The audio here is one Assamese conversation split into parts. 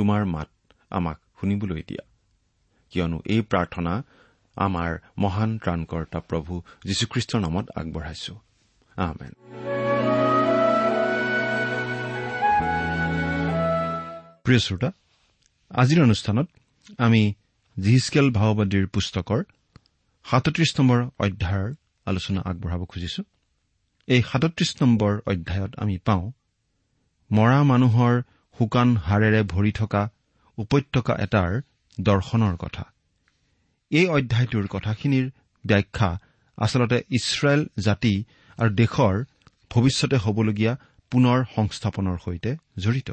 তোমাৰ মাত আমাক শুনিবলৈ দিয়া। কিয়নো এই প্ৰাৰ্থনা আমাৰ মহান ত্ৰাণকৰ্তা প্ৰভু যীশুখ্ৰীষ্টৰ নামত আগবঢ়াইছো। প্ৰিয় শ্ৰোতা আজিৰ অনুষ্ঠানত আমি জিহিচকেল ভাওবাদীৰ পুস্তকৰ সাতত্ৰিশ নম্বৰ অধ্যায়ৰ আলোচনা আগবঢ়াব খুজিছো। এই সাতত্ৰিশ নম্বৰ অধ্যায়ত আমি পাওঁ মৰা মানুহৰ শুকান হাড়েৰে ভৰি থকা উপত্যকা এটাৰ দৰ্শনৰ কথা। এই অধ্যায়টোৰ কথাখিনিৰ ব্যাখ্যা আচলতে ইছৰাইল জাতি আৰু দেশৰ ভৱিষ্যতে হ'বলগীয়া পুনৰ সংস্থাপনৰ সৈতে জড়িত।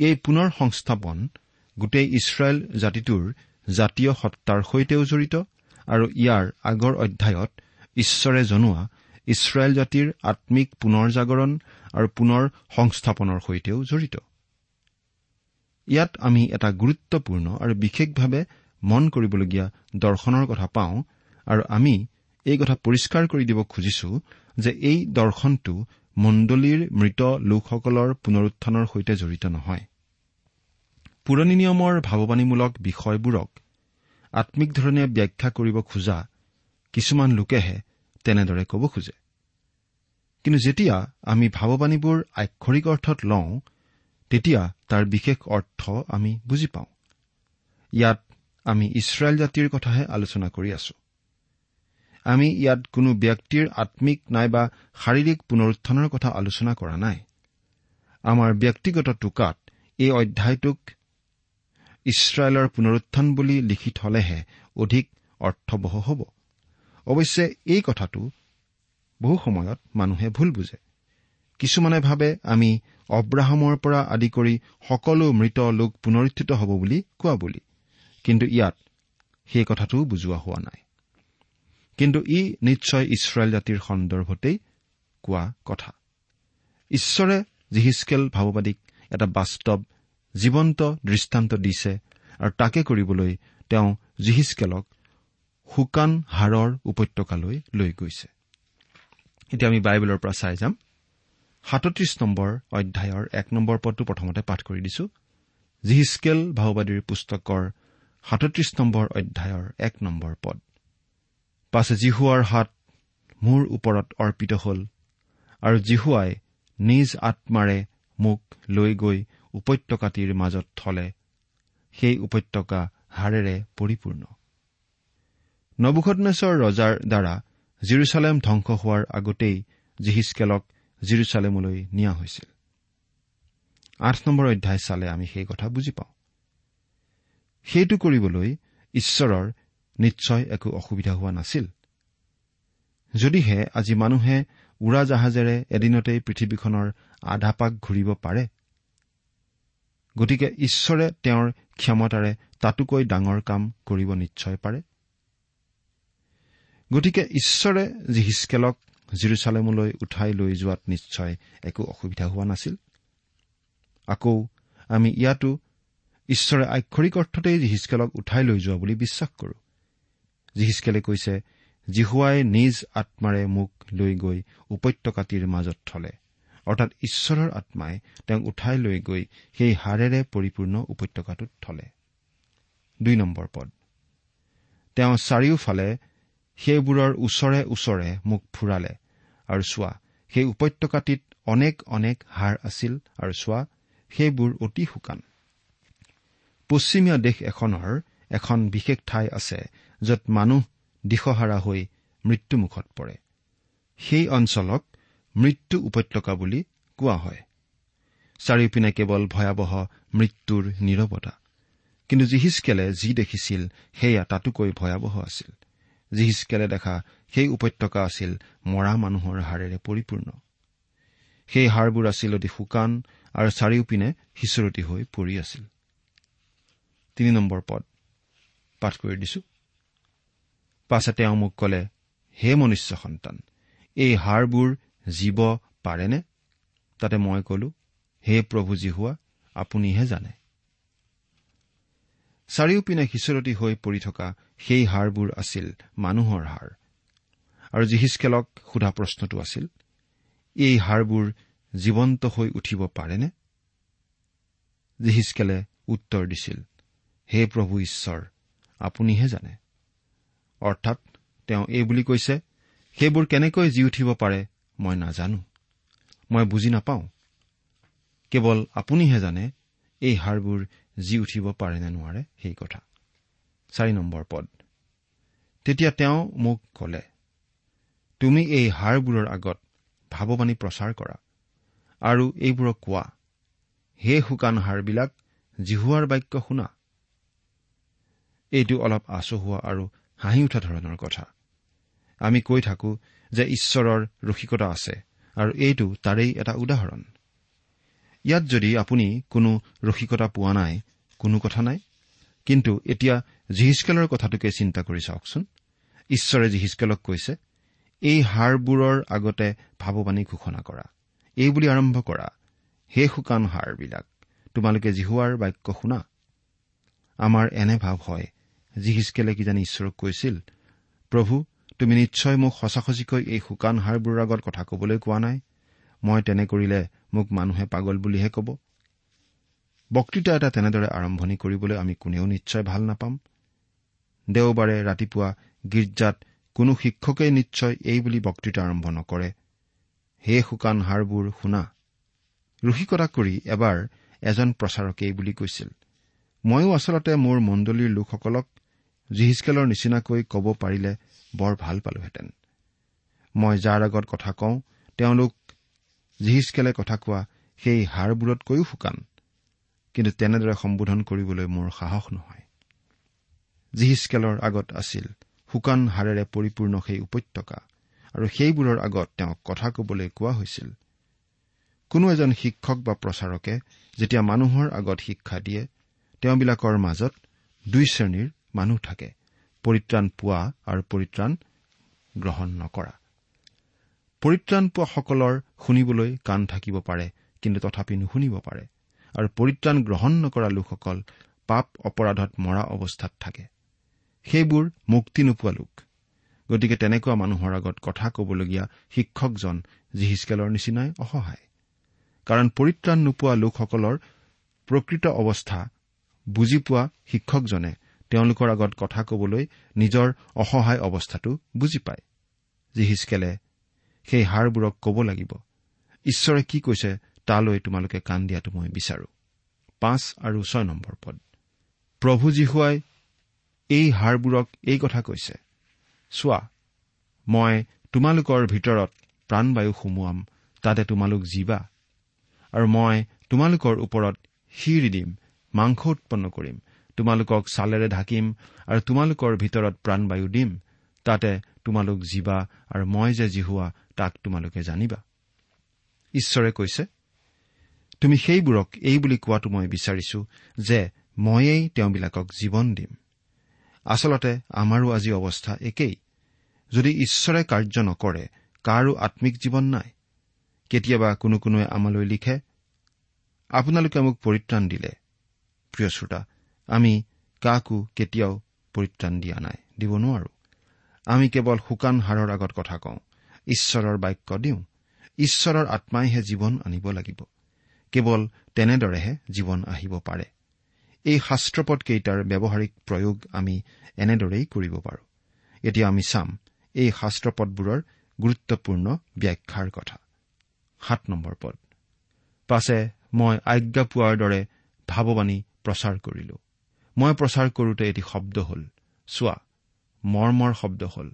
এই পুনৰ সংস্থাপন গোটেই ইছৰাইল জাতিটোৰ জাতীয় সত্তাৰ সৈতেও জড়িত আৰু ইয়াৰ আগৰ অধ্যায়ত ঈশ্বৰে জনোৱা ইছৰাইল জাতিৰ আম্মিক পুনৰ জাগৰণ আৰু পুনৰ সংস্থাপনৰ সৈতেও জড়িত। ইয়াত আমি এটা গুৰুত্বপূৰ্ণ আৰু বিশেষভাৱে মন কৰিবলগীয়া দৰ্শনৰ কথা পাওঁ আৰু আমি এই কথা পৰিষ্কাৰ কৰি দিব খুজিছো যে এই দৰ্শনটো মণ্ডলীৰ মৃত লোকসকলৰ পুনৰুত্থানৰ সৈতে জড়িত নহয়। পুৰণি নিয়মৰ ভাৱবাণীমূলক বিষয়বোৰক আম্মিক ধৰণে ব্যাখ্যা কৰিব খোজা কিছুমান লোকেহে তেনেদৰে ক'ব খোজে। কিন্তু যেতিয়া আমি ভাৱবাণীবোৰ আক্ষৰিক অৰ্থত লওঁ তেতিয়া তাৰ বিশেষ অৰ্থ আমি বুজি পাওঁ। ইয়াত আমি ইছৰাইল জাতিৰ কথাহে আলোচনা কৰি আছো। আমি ইয়াত কোনো ব্যক্তিৰ আম্মিক নাইবা শাৰীৰিক পুনৰুত্থানৰ কথা আলোচনা কৰা নাই। আমাৰ ব্যক্তিগত টোকাত এই অধ্যায়টোক ইছৰাইলৰ পুনৰুত্থান বুলি লিখি থলেহে অধিক অৰ্থবহ হ'ব। অৱশ্যে এই কথাটো বহু সময়ত মানুহে ভুল বুজে। কিছুমানে ভাবে আমি অব্ৰাহামৰ পৰা আদি কৰি সকলো মৃত লোক পুনৰুত্থিত হ'ব বুলি কোৱা বুলি। কিন্তু ইয়াত সেই কথাটোও বুজোৱা হোৱা নাই। কিন্তু ই নিশ্চয় ইছৰাইল জাতিৰ সন্দৰ্ভতেই কোৱা কথা। ঈশ্বৰে জিহিচকেল ভাৱবাদীক এটা বাস্তৱ জীৱন্ত দৃষ্টান্ত দিছে আৰু তাকে কৰিবলৈ তেওঁ জিহিচকেলক শুকান হাড়ৰ উপত্যকালৈ লৈ গৈছে। এতিয়া আমি বাইবেলৰ পৰা চাই যাম। সাতত্ৰিশ নম্বৰ অধ্যায়ৰ এক নম্বৰ পদটো প্ৰথমতে পাঠ কৰি দিছো। জিহিচকেল ভাওবাদীৰ পুস্তকৰ সাতত্ৰিশ নম্বৰ অধ্যায়ৰ এক নম্বৰ পদ। পাছে জিহুৱাৰ হাত মোৰ ওপৰত অৰ্পিত হ'ল আৰু জিহুৱাই নিজ আত্মাৰে মোক লৈ গৈ উপত্যকাটিৰ মাজত থলে। সেই উপত্যকা হাড়েৰে পৰিপূৰ্ণ। নবুখনেশ্বৰ ৰজাৰ দ্বাৰা জিৰচালেম ধ্বংস হোৱাৰ আগতেই জিহিচকেলক জিৰচালেমলৈ নিয়া হৈছিল। আঠ নম্বৰ অধ্যায় চালে আমি সেই কথা বুজি পাওঁ। সেইটো কৰিবলৈ ঈশ্বৰৰ নিশ্চয় একো অসুবিধা হোৱা নাছিল। যদিহে আজি মানুহে উৰাজাহাজেৰে এদিনতেই পৃথিৱীখনৰ আধা পাক ঘূৰিব পাৰে গতিকে ঈশ্বৰে তেওঁৰ ক্ষমতাৰে তাতোকৈ ডাঙৰ কাম কৰিব নিশ্চয় পাৰে। গতিকে ঈশ্বৰে জিহিচকেলক জিৰচালেমলৈ উঠাই লৈ যোৱাত নিশ্চয় একো অসুবিধা হোৱা নাছিল। আকৌ আমি ইয়াতো ঈশ্বৰে আক্ষৰিক অৰ্থতেই জিহিচকেলক উঠাই লৈ যোৱা বুলি বিশ্বাস কৰো। জিহিচকেলে কৈছে জিহুৱাই নিজ আত্মাৰে মোক লৈ গৈ উপত্যকাটিৰ মাজত থলে। অৰ্থাৎ ঈশ্বৰৰ আত্মাই তেওঁক উঠাই লৈ গৈ সেই হাড়েৰে পৰিপূৰ্ণ উপত্যকাটোত থলে। দুই নম্বৰ পদ। তেওঁ চাৰিওফালে সেইবোৰৰ ওচৰে ওচৰে মোক ফুৰালে। আৰু চোৱা সেই উপত্যকাটিত অনেক অনেক হাড় আছিল। আৰু চোৱা সেইবোৰ অতি শুকান। পশ্চিমীয়া দেশ এখনৰ এখন বিশেষ ঠাই আছে য'ত মানুহ দিশহাৰা হৈ মৃত্যুমুখত পৰে। সেই অঞ্চলক মৃত্যু উপত্যকা বুলি কোৱা হয়। চাৰিওপিনে কেৱল ভয়াৱহ মৃত্যুৰ নিৰৱতা। কিন্তু জিহিচকেলে যি দেখিছিল সেয়া তাতোকৈ ভয়াৱহ আছিল। জিহিচকেলে দেখা সেই উপত্যকা আছিল মৰা মানুহৰ হাড়েৰে পৰিপূৰ্ণ। সেই হাড়বোৰ আছিল অতি শুকান আৰু চাৰিওপিনে সিঁচৰতি হৈ পৰি আছিল। পাছে তেওঁ মোক কলে হে মনুষ্য সন্তান এই হাড়বোৰ জীৱ পাৰেনে? তাতে মই কলো হে প্ৰভু হোৱা আপুনিহে জানে। চাৰিওপিনে সিঁচৰতি হৈ পৰি থকা সেই হাড়বোৰ আছিল মানুহৰ হাড়। আৰু জিহিচকেলক সোধা প্ৰশ্নটো আছিল এই হাড়বোৰ জীৱন্ত হৈ উঠিব পাৰেনে? জিহিচকেলে উত্তৰ দিছিল হে প্ৰভু ঈশ্বৰ আপুনিহে জানে। অৰ্থাৎ তেওঁ এই বুলি কৈছে সেইবোৰ কেনেকৈ জি উঠিব পাৰে মই নাজানো। মই বুজি নাপাওঁ। কেৱল আপুনিহে জানে এই হাড়বোৰ জি উঠিব পাৰে নে নোৱাৰে সেই কথা। চাৰি নম্বৰ পদ। তেতিয়া তেওঁ মোক কলে তুমি এই হাড়বোৰৰ আগত ভাৱবাণী প্ৰচাৰ কৰা আৰু এইবোৰক কোৱা হে শুকান হাড়বিলাক জিহুৱাৰ বাক্য শুনা। এইটো অলপ আচহুৱা আৰু হাঁহি উঠা ধৰণৰ কথা। আমি কৈ থাকো যে ঈশ্বৰৰ ৰসিকতা আছে আৰু এইটো তাৰেই এটা উদাহৰণ। ইয়াত যদি আপুনি কোনো ৰসিকতা পোৱা নাই কোনো কথা নাই কিন্তু এতিয়া জিহিচকেলৰ কথাটোকে চিন্তা কৰি চাওকচোন। ঈশ্বৰে জিহিচকেলক কৈছে এই হাড়বোৰৰ আগতে ভাৱবাণী ঘোষণা কৰা এই বুলি আৰম্ভ কৰা হে শুকান হাড়বিলাক তোমালোকে জিহুৱাৰ বাক্য শুনা। আমাৰ এনে ভাৱ হয় জিহিচকেলে কিজানি ঈশ্বৰক কৈছিল প্ৰভু তুমি নিশ্চয় মোক সঁচা সঁচিকৈ এই শুকান হাড়বোৰৰ আগত কথা কবলৈ কোৱা নাই? মই তেনে কৰিলে মোক মানুহে পাগল বুলিহে কব। বক্তৃতা এটা তেনেদৰে আৰম্ভণি কৰিবলৈ আমি কোনেও নিশ্চয় ভাল নাপাম। দেওবাৰে ৰাতিপুৱা গীৰ্জাত কোনো শিক্ষকেই নিশ্চয় এই বুলি বক্তৃতা আৰম্ভ নকৰে। হে শুকান হাড়বোৰ শুনা। ৰসিকতা কৰি এবাৰ এজন প্ৰচাৰকে এই বুলি কৈছিল। ময়ো আচলতে মোৰ মণ্ডলীৰ লোকসকলক জিহিচকেলৰ নিচিনাকৈ ক'ব পাৰিলে বৰ ভাল পালোহেঁতেন। মই যাৰ আগত কথা কওঁ তেওঁলোক জিহিচকেলে কথা কোৱা সেই হাড়বোৰতকৈও শুকান। কিন্তু তেনেদৰে সম্বোধন কৰিবলৈ মোৰ সাহস নহয়। জিহিচকেলৰ আগত আছিল শুকান হাড়েৰে পৰিপূৰ্ণ সেই উপত্যকা আৰু সেইবোৰৰ আগত তেওঁক কথা কবলৈ কোৱা হৈছিল। কোনো এজন শিক্ষক বা প্ৰচাৰকে যেতিয়া মানুহৰ আগত শিক্ষা দিয়ে তেওঁবিলাকৰ মাজত দুই শ্ৰেণীৰ মানুহ থাকে পৰিত্ৰাণ পোৱা আৰু পৰিত্ৰাণ গ্ৰহণ নকৰা। পৰিত্ৰাণ পোৱাসকলৰ শুনিবলৈ কাণ থাকিব পাৰে কিন্তু তথাপি নুশুনিব পাৰে। আৰু পৰিত্ৰাণ গ্ৰহণ নকৰা লোকসকল পাপ অপৰাধত মৰা অৱস্থাত থাকে। সেইবোৰ মুক্তি নোপোৱা লোক। গতিকে তেনেকুৱা মানুহৰ আগত কথা কবলগীয়া শিক্ষকজন জিহিচকেলৰ নিচিনাই অসহায়। কাৰণ পৰিত্ৰাণ নোপোৱা লোকসকলৰ প্ৰকৃত অৱস্থা বুজি পোৱা শিক্ষকজনে তেওঁলোকৰ আগত কথা কবলৈ নিজৰ অসহায় অৱস্থাটো বুজি পায়। জিহিচকেলে সেই হাড়বোৰক কব লাগিব ঈশ্বৰে কি কৈছে তালৈ তোমালোকে কাণ দিয়াটো মই বিচাৰো। পাঁচ আৰু ছয় নম্বৰ পদ। প্ৰভু জীহুৱাই এই হাড়বোৰক এই কথা কৈছে চোৱা মই তোমালোকৰ ভিতৰত প্ৰাণবায়ু সুমুৱাম তাতে তোমালোক জীৱা আৰু মই তোমালোকৰ ওপৰত শিৰ দিম মাংস উৎপন্ন কৰিম তোমালোকক ছালেৰে ঢাকিম আৰু তোমালোকৰ ভিতৰত প্ৰাণবায়ু দিম তাতে তোমালোক জীৱা আৰু মই যে জিহুৱা তাক তোমালোকে জানিবা। ঈশ্বৰে কৈছে তুমি সেইবোৰক এই বুলি কোৱাটো মই বিচাৰিছো যে ময়েই তেওঁবিলাকক জীৱন দিম। আচলতে আমাৰো আজি অৱস্থা একেই। যদি ঈশ্বৰে কাৰ্য নকৰে কাৰো আম্মিক জীৱন নাই। কেতিয়াবা কোনো কোনোৱে আমালৈ লিখে আপোনালোকে মোক পৰিত্ৰাণ দিলে। প্ৰিয় শ্ৰোতা আমি কাকো কেতিয়াও পৰিত্ৰাণ দিয়া নাই দিব নোৱাৰো। আমি কেৱল শুকান হাড়ৰ আগত কথা কওঁ। ঈশ্বৰৰ বাক্য দিওঁ। ঈশ্বৰৰ আত্মাইহে জীৱন আনিব লাগিব। কেৱল তেনেদৰেহে জীৱন আহিব পাৰে। এই শাস্ত্ৰপদকেইটাৰ ব্যৱহাৰিক প্ৰয়োগ আমি এনেদৰেই কৰিব পাৰোঁ। এতিয়া আমি চাম এই শাস্ত্ৰপদবোৰৰ গুৰুত্বপূৰ্ণ ব্যাখ্যাৰ কথা। সাত নম্বৰ পদ। পাছে মই আজ্ঞা পোৱাৰ দৰে ভাৱবাণী প্ৰচাৰ কৰিলো। মই প্ৰচাৰ কৰোতে এটি শব্দ হ'ল চোৱা মৰ্মৰ শব্দ হ'ল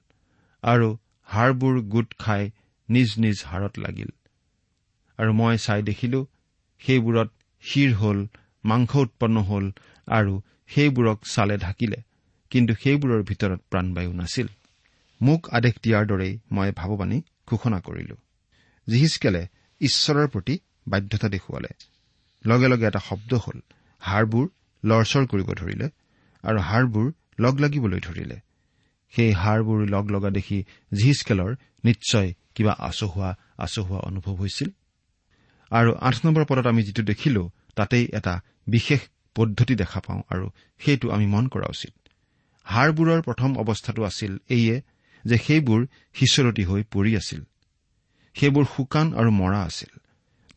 আৰু হাড়বোৰ গোট খাই নিজ নিজ হাড়ত লাগিল। আৰু মই চাই দেখিলো সেইবোৰত শিৰ হ'ল মাংস উৎপন্ন হ'ল আৰু সেইবোৰক ছালে ঢাকিলে কিন্তু সেইবোৰৰ ভিতৰত প্ৰাণবায়ু নাছিল। মোক আদেশ দিয়াৰ দৰেই মই ভাৱবাণী ঘোষণা কৰিলো। জিহিচকেলে ঈশ্বৰৰ প্ৰতি বাধ্যতা দেখুৱালে। লগে লগে এটা শব্দ হ'ল হাড়বোৰ লৰচৰ কৰিব ধৰিলে আৰু হাড়বোৰ লগ লাগিবলৈ ধৰিলে। সেই হাড়বোৰ লগ লগা দেখি জিহিচকেলৰ নিশ্চয় কিবা আচহুৱা আচহুৱা অনুভৱ হৈছিল। আৰু আঠ নম্বৰ পদত আমি যিটো দেখিলো তাতেই এটা বিশেষ পদ্ধতি দেখা পাওঁ আৰু সেইটো আমি মন কৰা উচিত। হাড়বোৰৰ প্ৰথম অৱস্থাটো আছিল এইয়ে যে সেইবোৰ সিঁচৰতি হৈ পৰি আছিল। সেইবোৰ শুকান আৰু মৰা আছিল।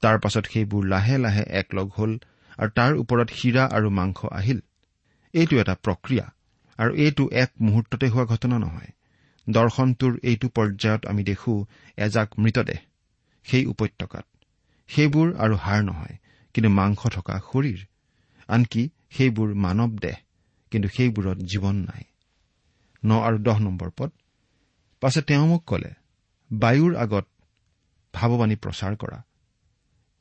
তাৰ পাছত সেইবোৰ লাহে লাহে একলগ হ'ল আৰু তাৰ ওপৰত শিৰা আৰু মাংস আহিল। এইটো এটা প্ৰক্ৰিয়া। আৰু এইটো এক মুহূৰ্ততে হোৱা ঘটনা নহয়। দৰ্শনটোৰ এইটো পৰ্যায়ত আমি দেখো এজাক মৃতদেহ সেই উপত্যকাত। সেইবোৰ আৰু হাড় নহয় কিন্তু মাংস থকা শৰীৰ। আনকি সেইবোৰ মানৱ দেহ কিন্তু সেইবোৰত জীৱন নাই। ন আৰু দহ নম্বৰ পদ। পাছে তেওঁ মোক কলে বায়ুৰ আগত ভাৱবাণী প্ৰচাৰ কৰা।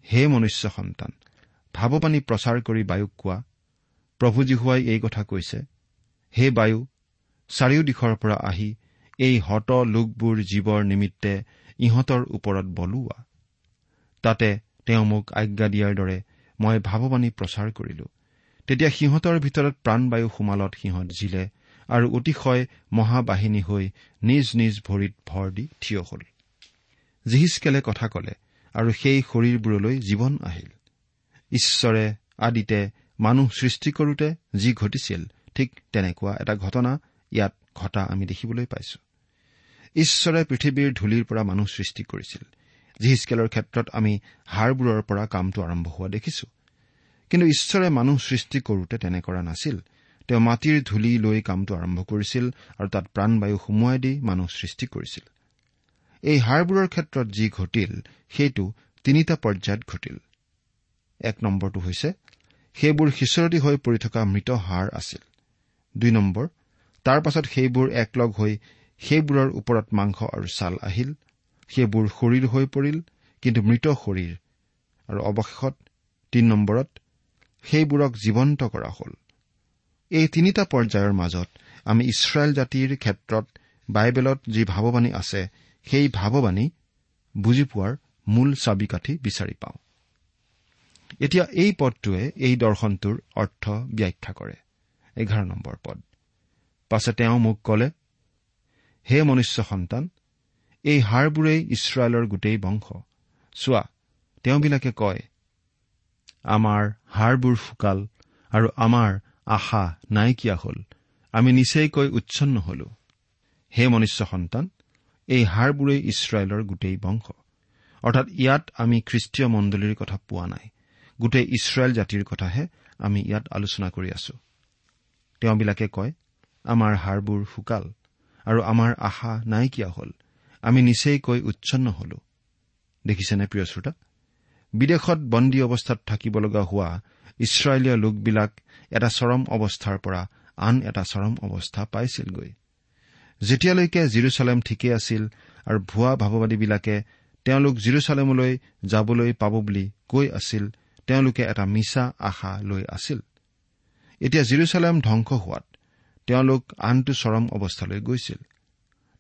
হে মনুষ্য সন্তান ভাৱবাণী প্ৰচাৰ কৰি বায়ুক কোৱা। প্ৰভু যীশুৱাই এই কথা কৈছে হে বায়ু চাৰিও দিশৰ পৰা আহি এই হত লোকবোৰ জীৱৰ নিমিত্তে ইহঁতৰ ওপৰত বলোৱা। তাতে তেওঁ মোক আজ্ঞা দিয়াৰ দৰে মই ভাৱবাণী প্ৰচাৰ কৰিলো। তেতিয়া সিহঁতৰ ভিতৰত প্ৰাণবায়ু সোমালত সিহঁত জিলে আৰু অতিশয় মহাবাহিনী হৈ নিজ নিজ ভৰিত ভৰ দি থিয় হল। জিহিচকেলে কথা কলে আৰু সেই শৰীৰবোৰলৈ জীৱন আহিল। ঈশ্বৰে আদিতে মানুহ সৃষ্টি কৰোতে যি ঘটিছিল ঠিক তেনেকুৱা এটা ঘটনা ইয়াত ঘটা আমি দেখিবলৈ পাইছো। ঈশ্বৰে পৃথিৱীৰ ধূলিৰ পৰা মানুহ সৃষ্টি কৰিছিল। জিহিচকেলৰ ক্ষেত্ৰত আমি হাড়বোৰৰ পৰা কামটো আৰম্ভ হোৱা দেখিছো। কিন্তু ঈশ্বৰে মানুহ সৃষ্টি কৰোতে তেনে কৰা নাছিল। তেওঁ মাটিৰ ধূলি লৈ কামটো আৰম্ভ কৰিছিল আৰু তাত প্ৰাণবায়ু সুমুৱাই দি মানুহ সৃষ্টি কৰিছিল। এই হাড়বোৰৰ ক্ষেত্ৰত যি ঘটিল সেইটো তিনিটা পৰ্যায়ত ঘটিল। এক নম্বৰটো হৈছে সেইবোৰ সিঁচৰতি হৈ পৰি থকা মৃত হাড় আছিল। দুই নম্বৰ। তাৰ পাছত সেইবোৰ একলগ হৈ সেইবোৰৰ ওপৰত মাংস আৰু ছাল আহিল। সেইবোৰ শৰীৰ হৈ পৰিল কিন্তু মৃত শৰীৰ। আৰু অৱশেষত তিন নম্বৰত সেইবোৰক জীৱন্ত কৰা হ'ল। এই তিনিটা পৰ্যায়ৰ মাজত আমি ইছৰাইল জাতিৰ ক্ষেত্ৰত বাইবেলত যি ভাৱবাণী আছে সেই ভাৱবাণী বুজি পোৱাৰ মূল চাবিকাঠি বিচাৰি পাওঁ। এতিয়া এই পদটোৱে এই দৰ্শনটোৰ অৰ্থ ব্যাখ্যা কৰে। এঘাৰ নম্বৰ পদ। পাছে তেওঁ মোক কলে হে মনুষ্য সন্তান এই হাড়বোৰেই ইছৰাইলৰ গোটেই বংশ। চোৱা তেওঁবিলাকে কয় আমাৰ হাড়বোৰ শুকাল আৰু আমাৰ আশা নাইকিয়া হল। আমি নিচেইকৈ উচ্ছন্ন হলো। হে মনুষ্য সন্তান এই হাড়বোৰেই ইছৰাইলৰ গোটেই বংশ। অৰ্থাৎ ইয়াত আমি খ্ৰীষ্টীয় মণ্ডলীৰ কথা পোৱা নাই। গোটেই ইছৰাইল জাতিৰ কথাহে আমি ইয়াত আলোচনা কৰি আছো। তেওঁবিলাকে কয় আমাৰ হাড়বোৰ শুকাল আৰু আমাৰ আশা নাইকিয়া হল। আমি নিচেইকৈ উচ্ছন্ন হলো। দেখিছেনে প্ৰিয় শ্ৰোতা? বিদেশত বন্দী অৱস্থাত থাকিব লগা হোৱা ইছৰাইলীয় লোকবিলাক এটা চৰম অৱস্থাৰ পৰা আন এটা চৰম অৱস্থা পাইছিলগৈ। যেতিয়ালৈকে জিৰচালেম ঠিকেই আছিল আৰু ভুৱা ভাৱবাদীবিলাকে তেওঁলোক জিৰচালেমলৈ যাবলৈ পাব বুলি কৈ আছিল তেওঁলোকে এটা মিছা আশা লৈ আছিল। এতিয়া জিৰচালেম ধ্বংস হোৱাত তেওঁলোক আনটো চৰম অৱস্থালৈ গৈছিল।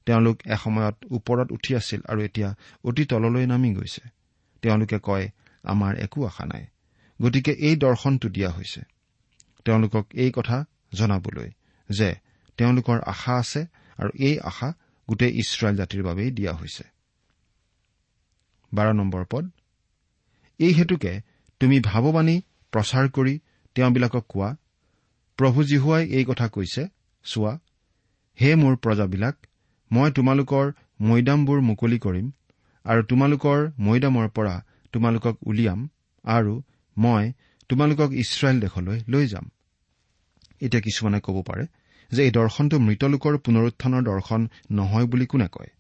তেওঁলোক এসময়ত ওপৰত উঠি আছিল আৰু এতিয়া অতি তললৈ নামি গৈছে। তেওঁলোকে কয় আমাৰ একো আশা নাই। গতিকে এই দৰ্শনটো দিয়া হৈছে। তেওঁলোকক এই কথা জনাবলৈ যে তেওঁলোকৰ আশা আছে আৰু এই আশা গোটেই ইছৰাইল জাতিৰ বাবেই দিয়া হৈছে। এই হেতুকে তুমি ভাৱবাণী প্ৰচাৰ কৰি তেওঁবিলাকক কোৱা প্ৰভু জীহুৱাই এই কথা কৈছে চোৱা হে মোৰ প্ৰজাবিলাক মই তোমালোকৰ মৈদামবোৰ মুকলি কৰিম আৰু তোমালোকৰ মৈদামৰ পৰা তোমালোকক উলিয়াম আৰু মই তোমালোকক ইছৰাইল দেশলৈ লৈ যাম। এতিয়া কিছুমানে ক'ব পাৰে যে এই দৰ্শনটো মৃতলোকৰ পুনৰুত্থানৰ দৰ্শন নহয় বুলি কোনে কয়?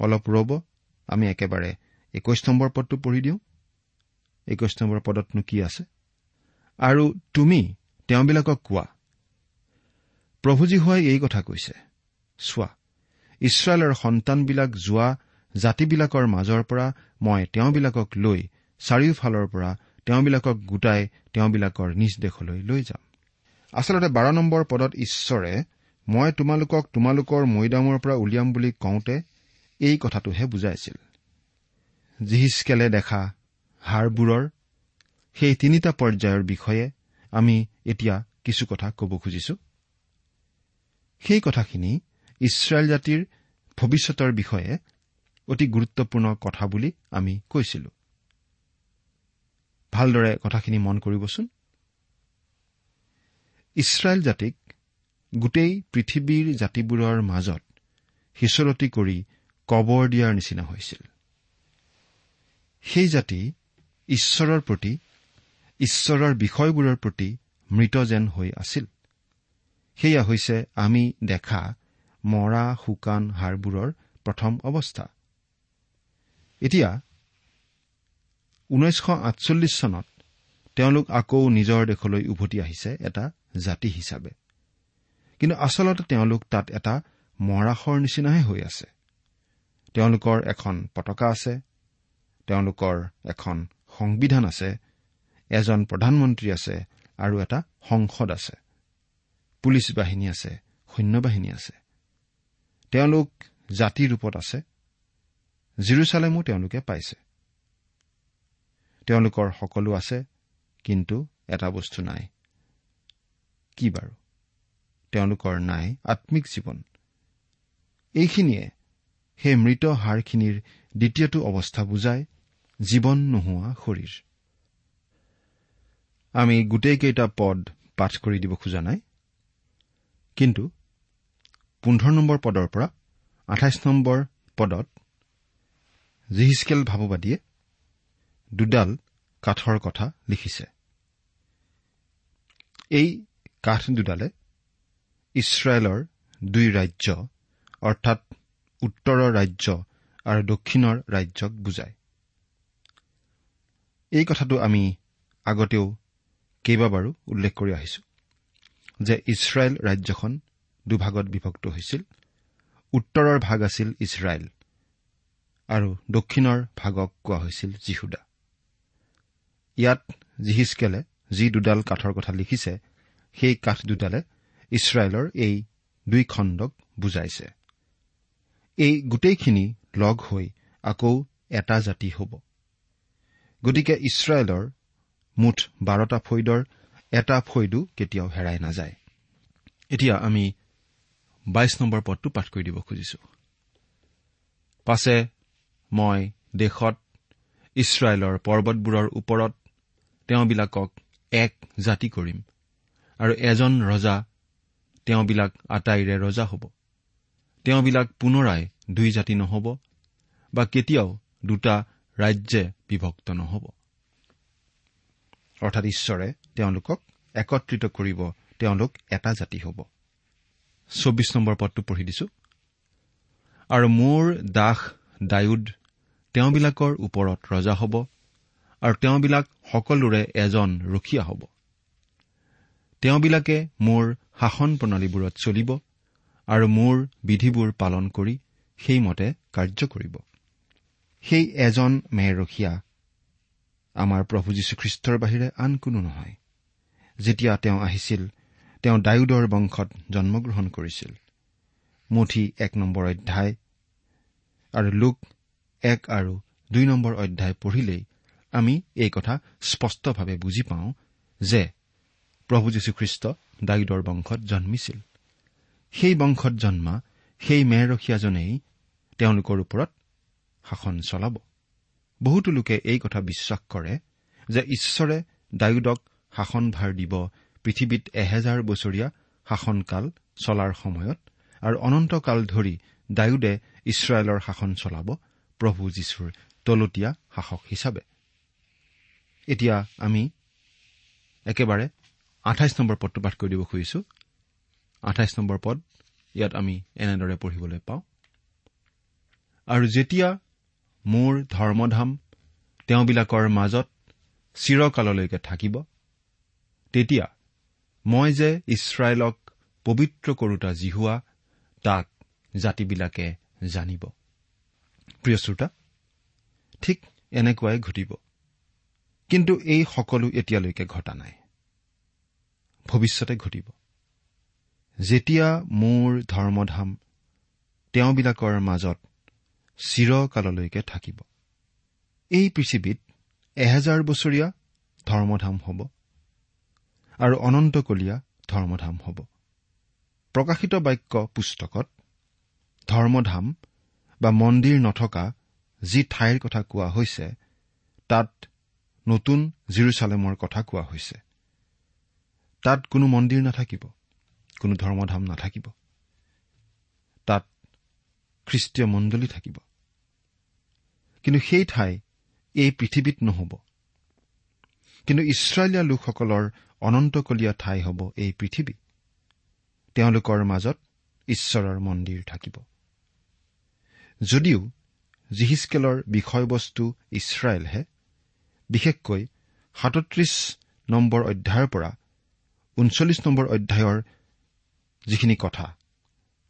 অলপ ৰ'ব আমি একেবাৰে একৈশ নম্বৰ পদটো পঢ়ি দিওঁ। একৈশ নম্বৰ পদতনো কি আছে? আৰু তুমি তেওঁবিলাকক কোৱা প্ৰভুজী হোৱাই এই কথা কৈছে। চোৱা ইছৰাইলৰ সন্তানবিলাক যোৱা জাতিবিলাকৰ মাজৰ পৰা মই তেওঁবিলাকক লৈ চাৰিওফালৰ পৰা তেওঁবিলাকক গোটাই তেওঁবিলাকৰ নিজ দেশলৈ লৈ যাম। আচলতে বাৰ নম্বৰ পদত ঈশ্বৰে মই তোমালোকক তোমালোকৰ মৈদামৰ পৰা উলিয়াম বুলি কওঁতে এই কথাটোহে বুজাইছিল। জিহিচকেলে দেখা হাড়বোৰৰ সেই তিনিটা পৰ্যায়ৰ বিষয়ে আমি এতিয়া কিছু কথা ক'ব খুজিছো। সেই কথাখিনি ইছৰাইল জাতিৰ ভৱিষ্যতৰ বিষয়ে অতি গুৰুত্বপূৰ্ণ কথা বুলি আমি কৈছিলো। ভালদৰে কথাখিনি মন কৰিবচোন। ইছৰাইল জাতিক গোটেই পৃথিৱীৰ জাতিবোৰৰ মাজত সিঁচৰতি কৰি কবৰ দিয়াৰ নিচিনা হৈছিল। সেই জাতি ঈশ্বৰৰ প্ৰতি ঈশ্বৰৰ বিষয়বোৰৰ প্ৰতি মৃত যেন হৈ আছিল। সেয়া হৈছে আমি দেখা মৰা শুকান হাড়বোৰৰ প্ৰথম অৱস্থা। এতিয়া ঊনৈছশ আঠচল্লিছ চনত তেওঁলোক আকৌ নিজৰ দেশলৈ উভতি আহিছে এটা জাতি হিচাপে। কিন্তু আচলতে তেওঁলোক তাত এটা মৰাশৰ নিচিনাহে হৈ আছে। তেওঁলোকৰ এখন পতাকা আছে তেওঁলোকৰ এখন সংবিধান আছে এজন প্ৰধানমন্ত্ৰী আছে আৰু এটা সংসদ আছে। পুলিচ বাহিনী আছে সৈন্যবাহিনী আছে। তেওঁলোক জাতিৰ ৰূপত আছে। জিৰচালেমো তেওঁলোকে পাইছে। তেওঁলোকৰ সকলো আছে কিন্তু এটা বস্তু নাই। কি বাৰু? তেওঁলোকৰ নাই আম্মিক জীৱন। এইখিনিয়ে সেই মৃত হাড়খিনিৰ দ্বিতীয়টো অৱস্থা বুজায় জীৱন নোহোৱা শৰীৰ। আমি গোটেইকেইটা পদ পাঠ কৰি দিব খোজা নাই। কিন্তু পোন্ধৰ নম্বৰ পদৰ পৰা আঠাইছ নম্বৰ পদত জিহিচকেল ভাৱবাদীয়ে দুডাল কাঠৰ কথা লিখিছে। এই কাঠ দুডালে ইছৰাইলৰ দুই ৰাজ্য অৰ্থাৎ উত্তৰৰ ৰাজ্য আৰু দক্ষিণৰ ৰাজ্যক বুজায়। এই কথাটো আমি আগতেও কেইবাবাৰো উল্লেখ কৰি আহিছো যে ইছৰাইল ৰাজ্যখন দুভাগত বিভক্ত হৈছিল। উত্তৰৰ ভাগ আছিল ইছৰাইল আৰু দক্ষিণৰ ভাগক কোৱা হৈছিল জিহুদা। ইয়াত জিহিচকেলে যি দুডাল কাঠৰ কথা লিখিছে সেই কাঠ দুডালে ইছৰাইলৰ এই দুই খণ্ডক বুজাইছে। এই গোটেইখিনি লগ হৈ আকৌ এটা জাতি হ'ব। গতিকে ইছৰাইলৰ মুঠ বাৰটা ফৈদৰ এটা ফৈদো কেতিয়াও হেৰাই নাযায়। এতিয়া আমি বাইশ নম্বৰ পদটো পাঠ কৰি দিব খুজিছো। পাছে মই দেশত ইছৰাইলৰ পৰ্বতবোৰৰ ওপৰত তেওঁবিলাকক এক জাতি কৰিম আৰু এজন ৰজা তেওঁবিলাক আটাইৰে ৰজা হ'ব। তেওঁবিলাক পুনৰাই দুই জাতি নহ'ব বা কেতিয়াও দুটা ৰাজ্যে বিভক্ত নহ'ব। অৰ্থাৎ ঈশ্বৰে তেওঁলোকক একত্ৰিত কৰিব তেওঁলোক এটা জাতি হ'ব। চৌবিশ নম্বৰ পদটো পঢ়ি দিছো। আৰু মোৰ দাস ডায়ুদ তেওঁবিলাকৰ ওপৰত ৰজা হ'ব আৰু তেওঁবিলাক সকলোৰে এজন ৰখীয়া হ'ব। তেওঁবিলাকে মোৰ শাসন প্ৰণালীবোৰত চলিব আৰু মোৰ বিধিবোৰ পালন কৰি সেইমতে কাৰ্য কৰিব। সেই এজন মেৰখীয়া আমাৰ প্ৰভু যীশুখ্ৰীষ্টৰ বাহিৰে আন কোনো নহয়। যেতিয়া তেওঁ আহিছিল তেওঁ ডায়ুদৰ বংশত জন্মগ্ৰহণ কৰিছিল। মুঠি এক নম্বৰ অধ্যায় আৰু লোক এক আৰু দুই নম্বৰ অধ্যায় পঢ়িলেই আমি এই কথা স্পষ্টভাৱে বুজি পাওঁ যে প্ৰভু যীশুখ্ৰীষ্ট ডায়ুদৰ বংশত জন্মিছিল। সেই বংশত জন্মা সেই মেৰখীয়াজনেই তেওঁলোকৰ ওপৰত শাসন চলাব। বহুতো লোকে এই কথা বিশ্বাস কৰে যে ঈশ্বৰে ডায়ুদক শাসনভাৰ দিব পৃথিৱীত এহেজাৰ বছৰীয়া শাসনকাল চলাৰ সময়ত আৰু অনন্তকাল ধৰি ডায়ুদে ইছৰাইলৰ শাসন চলাব প্ৰভু যীশুৰ তলতীয়া শাসক হিচাপে। এতিয়া আমি একেবাৰে আঠাইছ নম্বৰ পদটো পাঠ কৰি দিব খুজিছো। আঠাইছ নম্বৰ পদ ইয়াত আমি এনেদৰে পঢ়িবলৈ পাওঁ। আৰু যেতিয়া মোৰ ধৰ্মধাম তেওঁবিলাকৰ মাজত চিৰকাললৈকে থাকিব। তেতিয়া মই যে ইছৰাইলক পবিত্ৰ কৰোতা জিহুৱা তাক জাতিবিলাকে জানিব। প্ৰিয় শ্ৰোতা ঠিক এনেকুৱাই ঘটিব। কিন্তু এই সকলো এতিয়ালৈকে ঘটা নাই। ভৱিষ্যতে ঘটিব। যেতিয়া মোৰ ধৰ্মধাম তেওঁবিলাকৰ মাজত চিৰকাললৈকে থাকিব। এই পৃথিৱীত এহেজাৰ বছৰীয়া ধৰ্মধাম হ'ব আৰু অনন্তকলীয়া ধৰ্মধাম হ'ব। প্ৰকাশিত বাক্য পুস্তকত ধৰ্মধাম বা মন্দিৰ নথকা যি ঠাইৰ কথা কোৱা হৈছে তাত নতুন জিৰচালেমৰ কথা কোৱা হৈছে। তাত কোনো মন্দিৰ নাথাকিব কোনো ধৰ্মধাম নাথাকিব। তাত খ্ৰীষ্টীয় মণ্ডলী থাকিব। কিন্তু সেই ঠাই এই পৃথিৱীত নহ'ব। কিন্তু ইছৰাইলীয়া লোকসকলৰ অনন্তকলীয়া ঠাই হ'ব এই পৃথিৱী। তেওঁলোকৰ মাজত ঈশ্বৰৰ মন্দিৰ থাকিব। যদিও জিহিচকেলৰ বিষয়বস্তু ইছৰাইলহে বিশেষকৈ সাতত্ৰিশ নম্বৰ অধ্যায়ৰ পৰা ঊনচল্লিছ নম্বৰ অধ্যায়ৰ যিখিনি কথা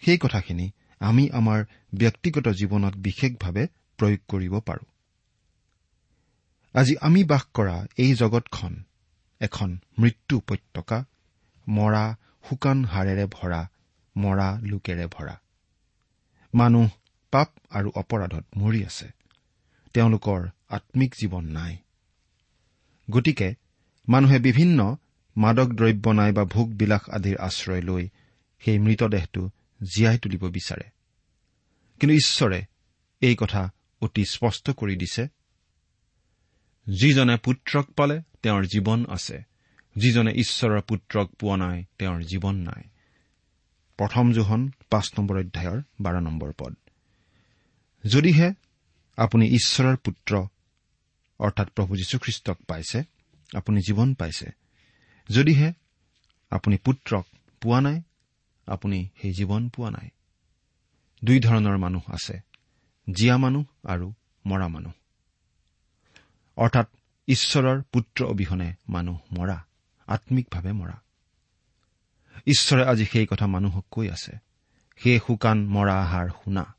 সেই কথাখিনি আমি আমাৰ ব্যক্তিগত জীৱনত বিশেষভাৱে প্ৰয়োগ কৰিব পাৰোঁ। আজি আমি বাস কৰা এই জগতখন এখন মৃত্যু উপত্যকা মৰা শুকান হাড়েৰে ভৰা মৰা লোকেৰে ভৰা। মানুহ পাপ আৰু অপৰাধত মৰি আছে। তেওঁলোকৰ আম্মিক জীৱন নাই। গতিকে মানুহে বিভিন্ন মাদক দ্ৰব্য নাইবা ভোগ বিলাস আদিৰ আশ্ৰয় লৈ সেই মৃতদেহটো জীয়াই তুলিব বিচাৰে। কিন্তু ঈশ্বৰে এই কথা অতি স্পষ্ট কৰি দিছে। যিজনে পুত্ৰক পালে তেওঁৰ জীৱন আছে। যিজনে ঈশ্বৰৰ পুত্ৰক পোৱা নাই তেওঁৰ জীৱন নাই। প্ৰথম জোহন পাঁচ নম্বৰ অধ্যায়ৰ বাৰ নম্বৰ পদ। যদিহে আপুনি ঈশ্বৰৰ পুত্ৰ অৰ্থাৎ প্ৰভু যীশুখ্ৰীষ্টক পাইছে আপুনি জীৱন পাইছে। যদিহে আপুনি পুত্ৰক পোৱা নাই আপুনি সেই জীৱন পোৱা নাই। দুই ধৰণৰ মানুহ আছে জীয়া মানুহ আৰু মৰা মানুহ। অৰ্থাৎ ঈশ্বৰৰ পুত্ৰ অবিহনে মানুহ মৰা আম্মিকভাৱে মৰা। ঈশ্বৰে আজি সেই কথা মানুহক কৈ আছে সেই শুকান মৰা আহাৰ শুনা।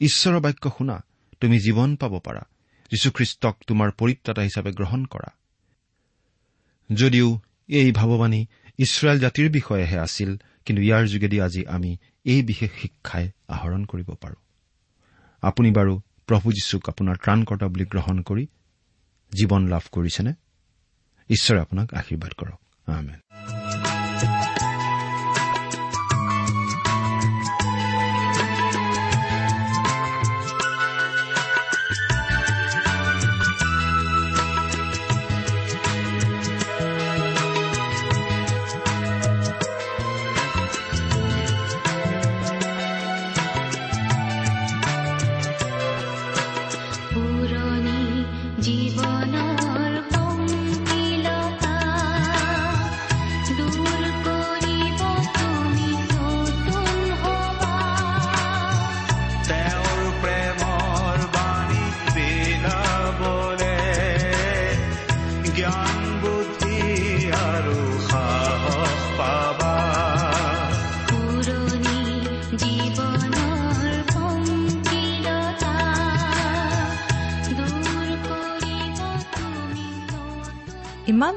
ঈশ্বৰৰ বাক্য শুনা তুমি জীৱন পাব পাৰা। যীশুখ্ৰীষ্টক তোমাৰ পৰিত্ৰাতা হিচাপে গ্ৰহণ কৰা। যদিও এই ভাৱবাণী ইছৰাইল জাতিৰ বিষয়েহে আছিল কিন্তু ইয়াৰ যোগেদি আজি আমি এই বিশেষ শিক্ষাই আহৰণ কৰিব পাৰোঁ। আপুনি বাৰু প্ৰভু যীশুক আপোনাৰ ত্ৰাণকৰ্তা বুলি গ্ৰহণ কৰি জীৱন লাভ কৰিছেনে? ঈশ্বৰে আপোনাক আশীৰ্বাদ কৰক।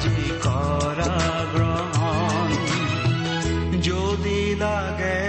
আজি কৰা গ্ৰহণ যদি লাগে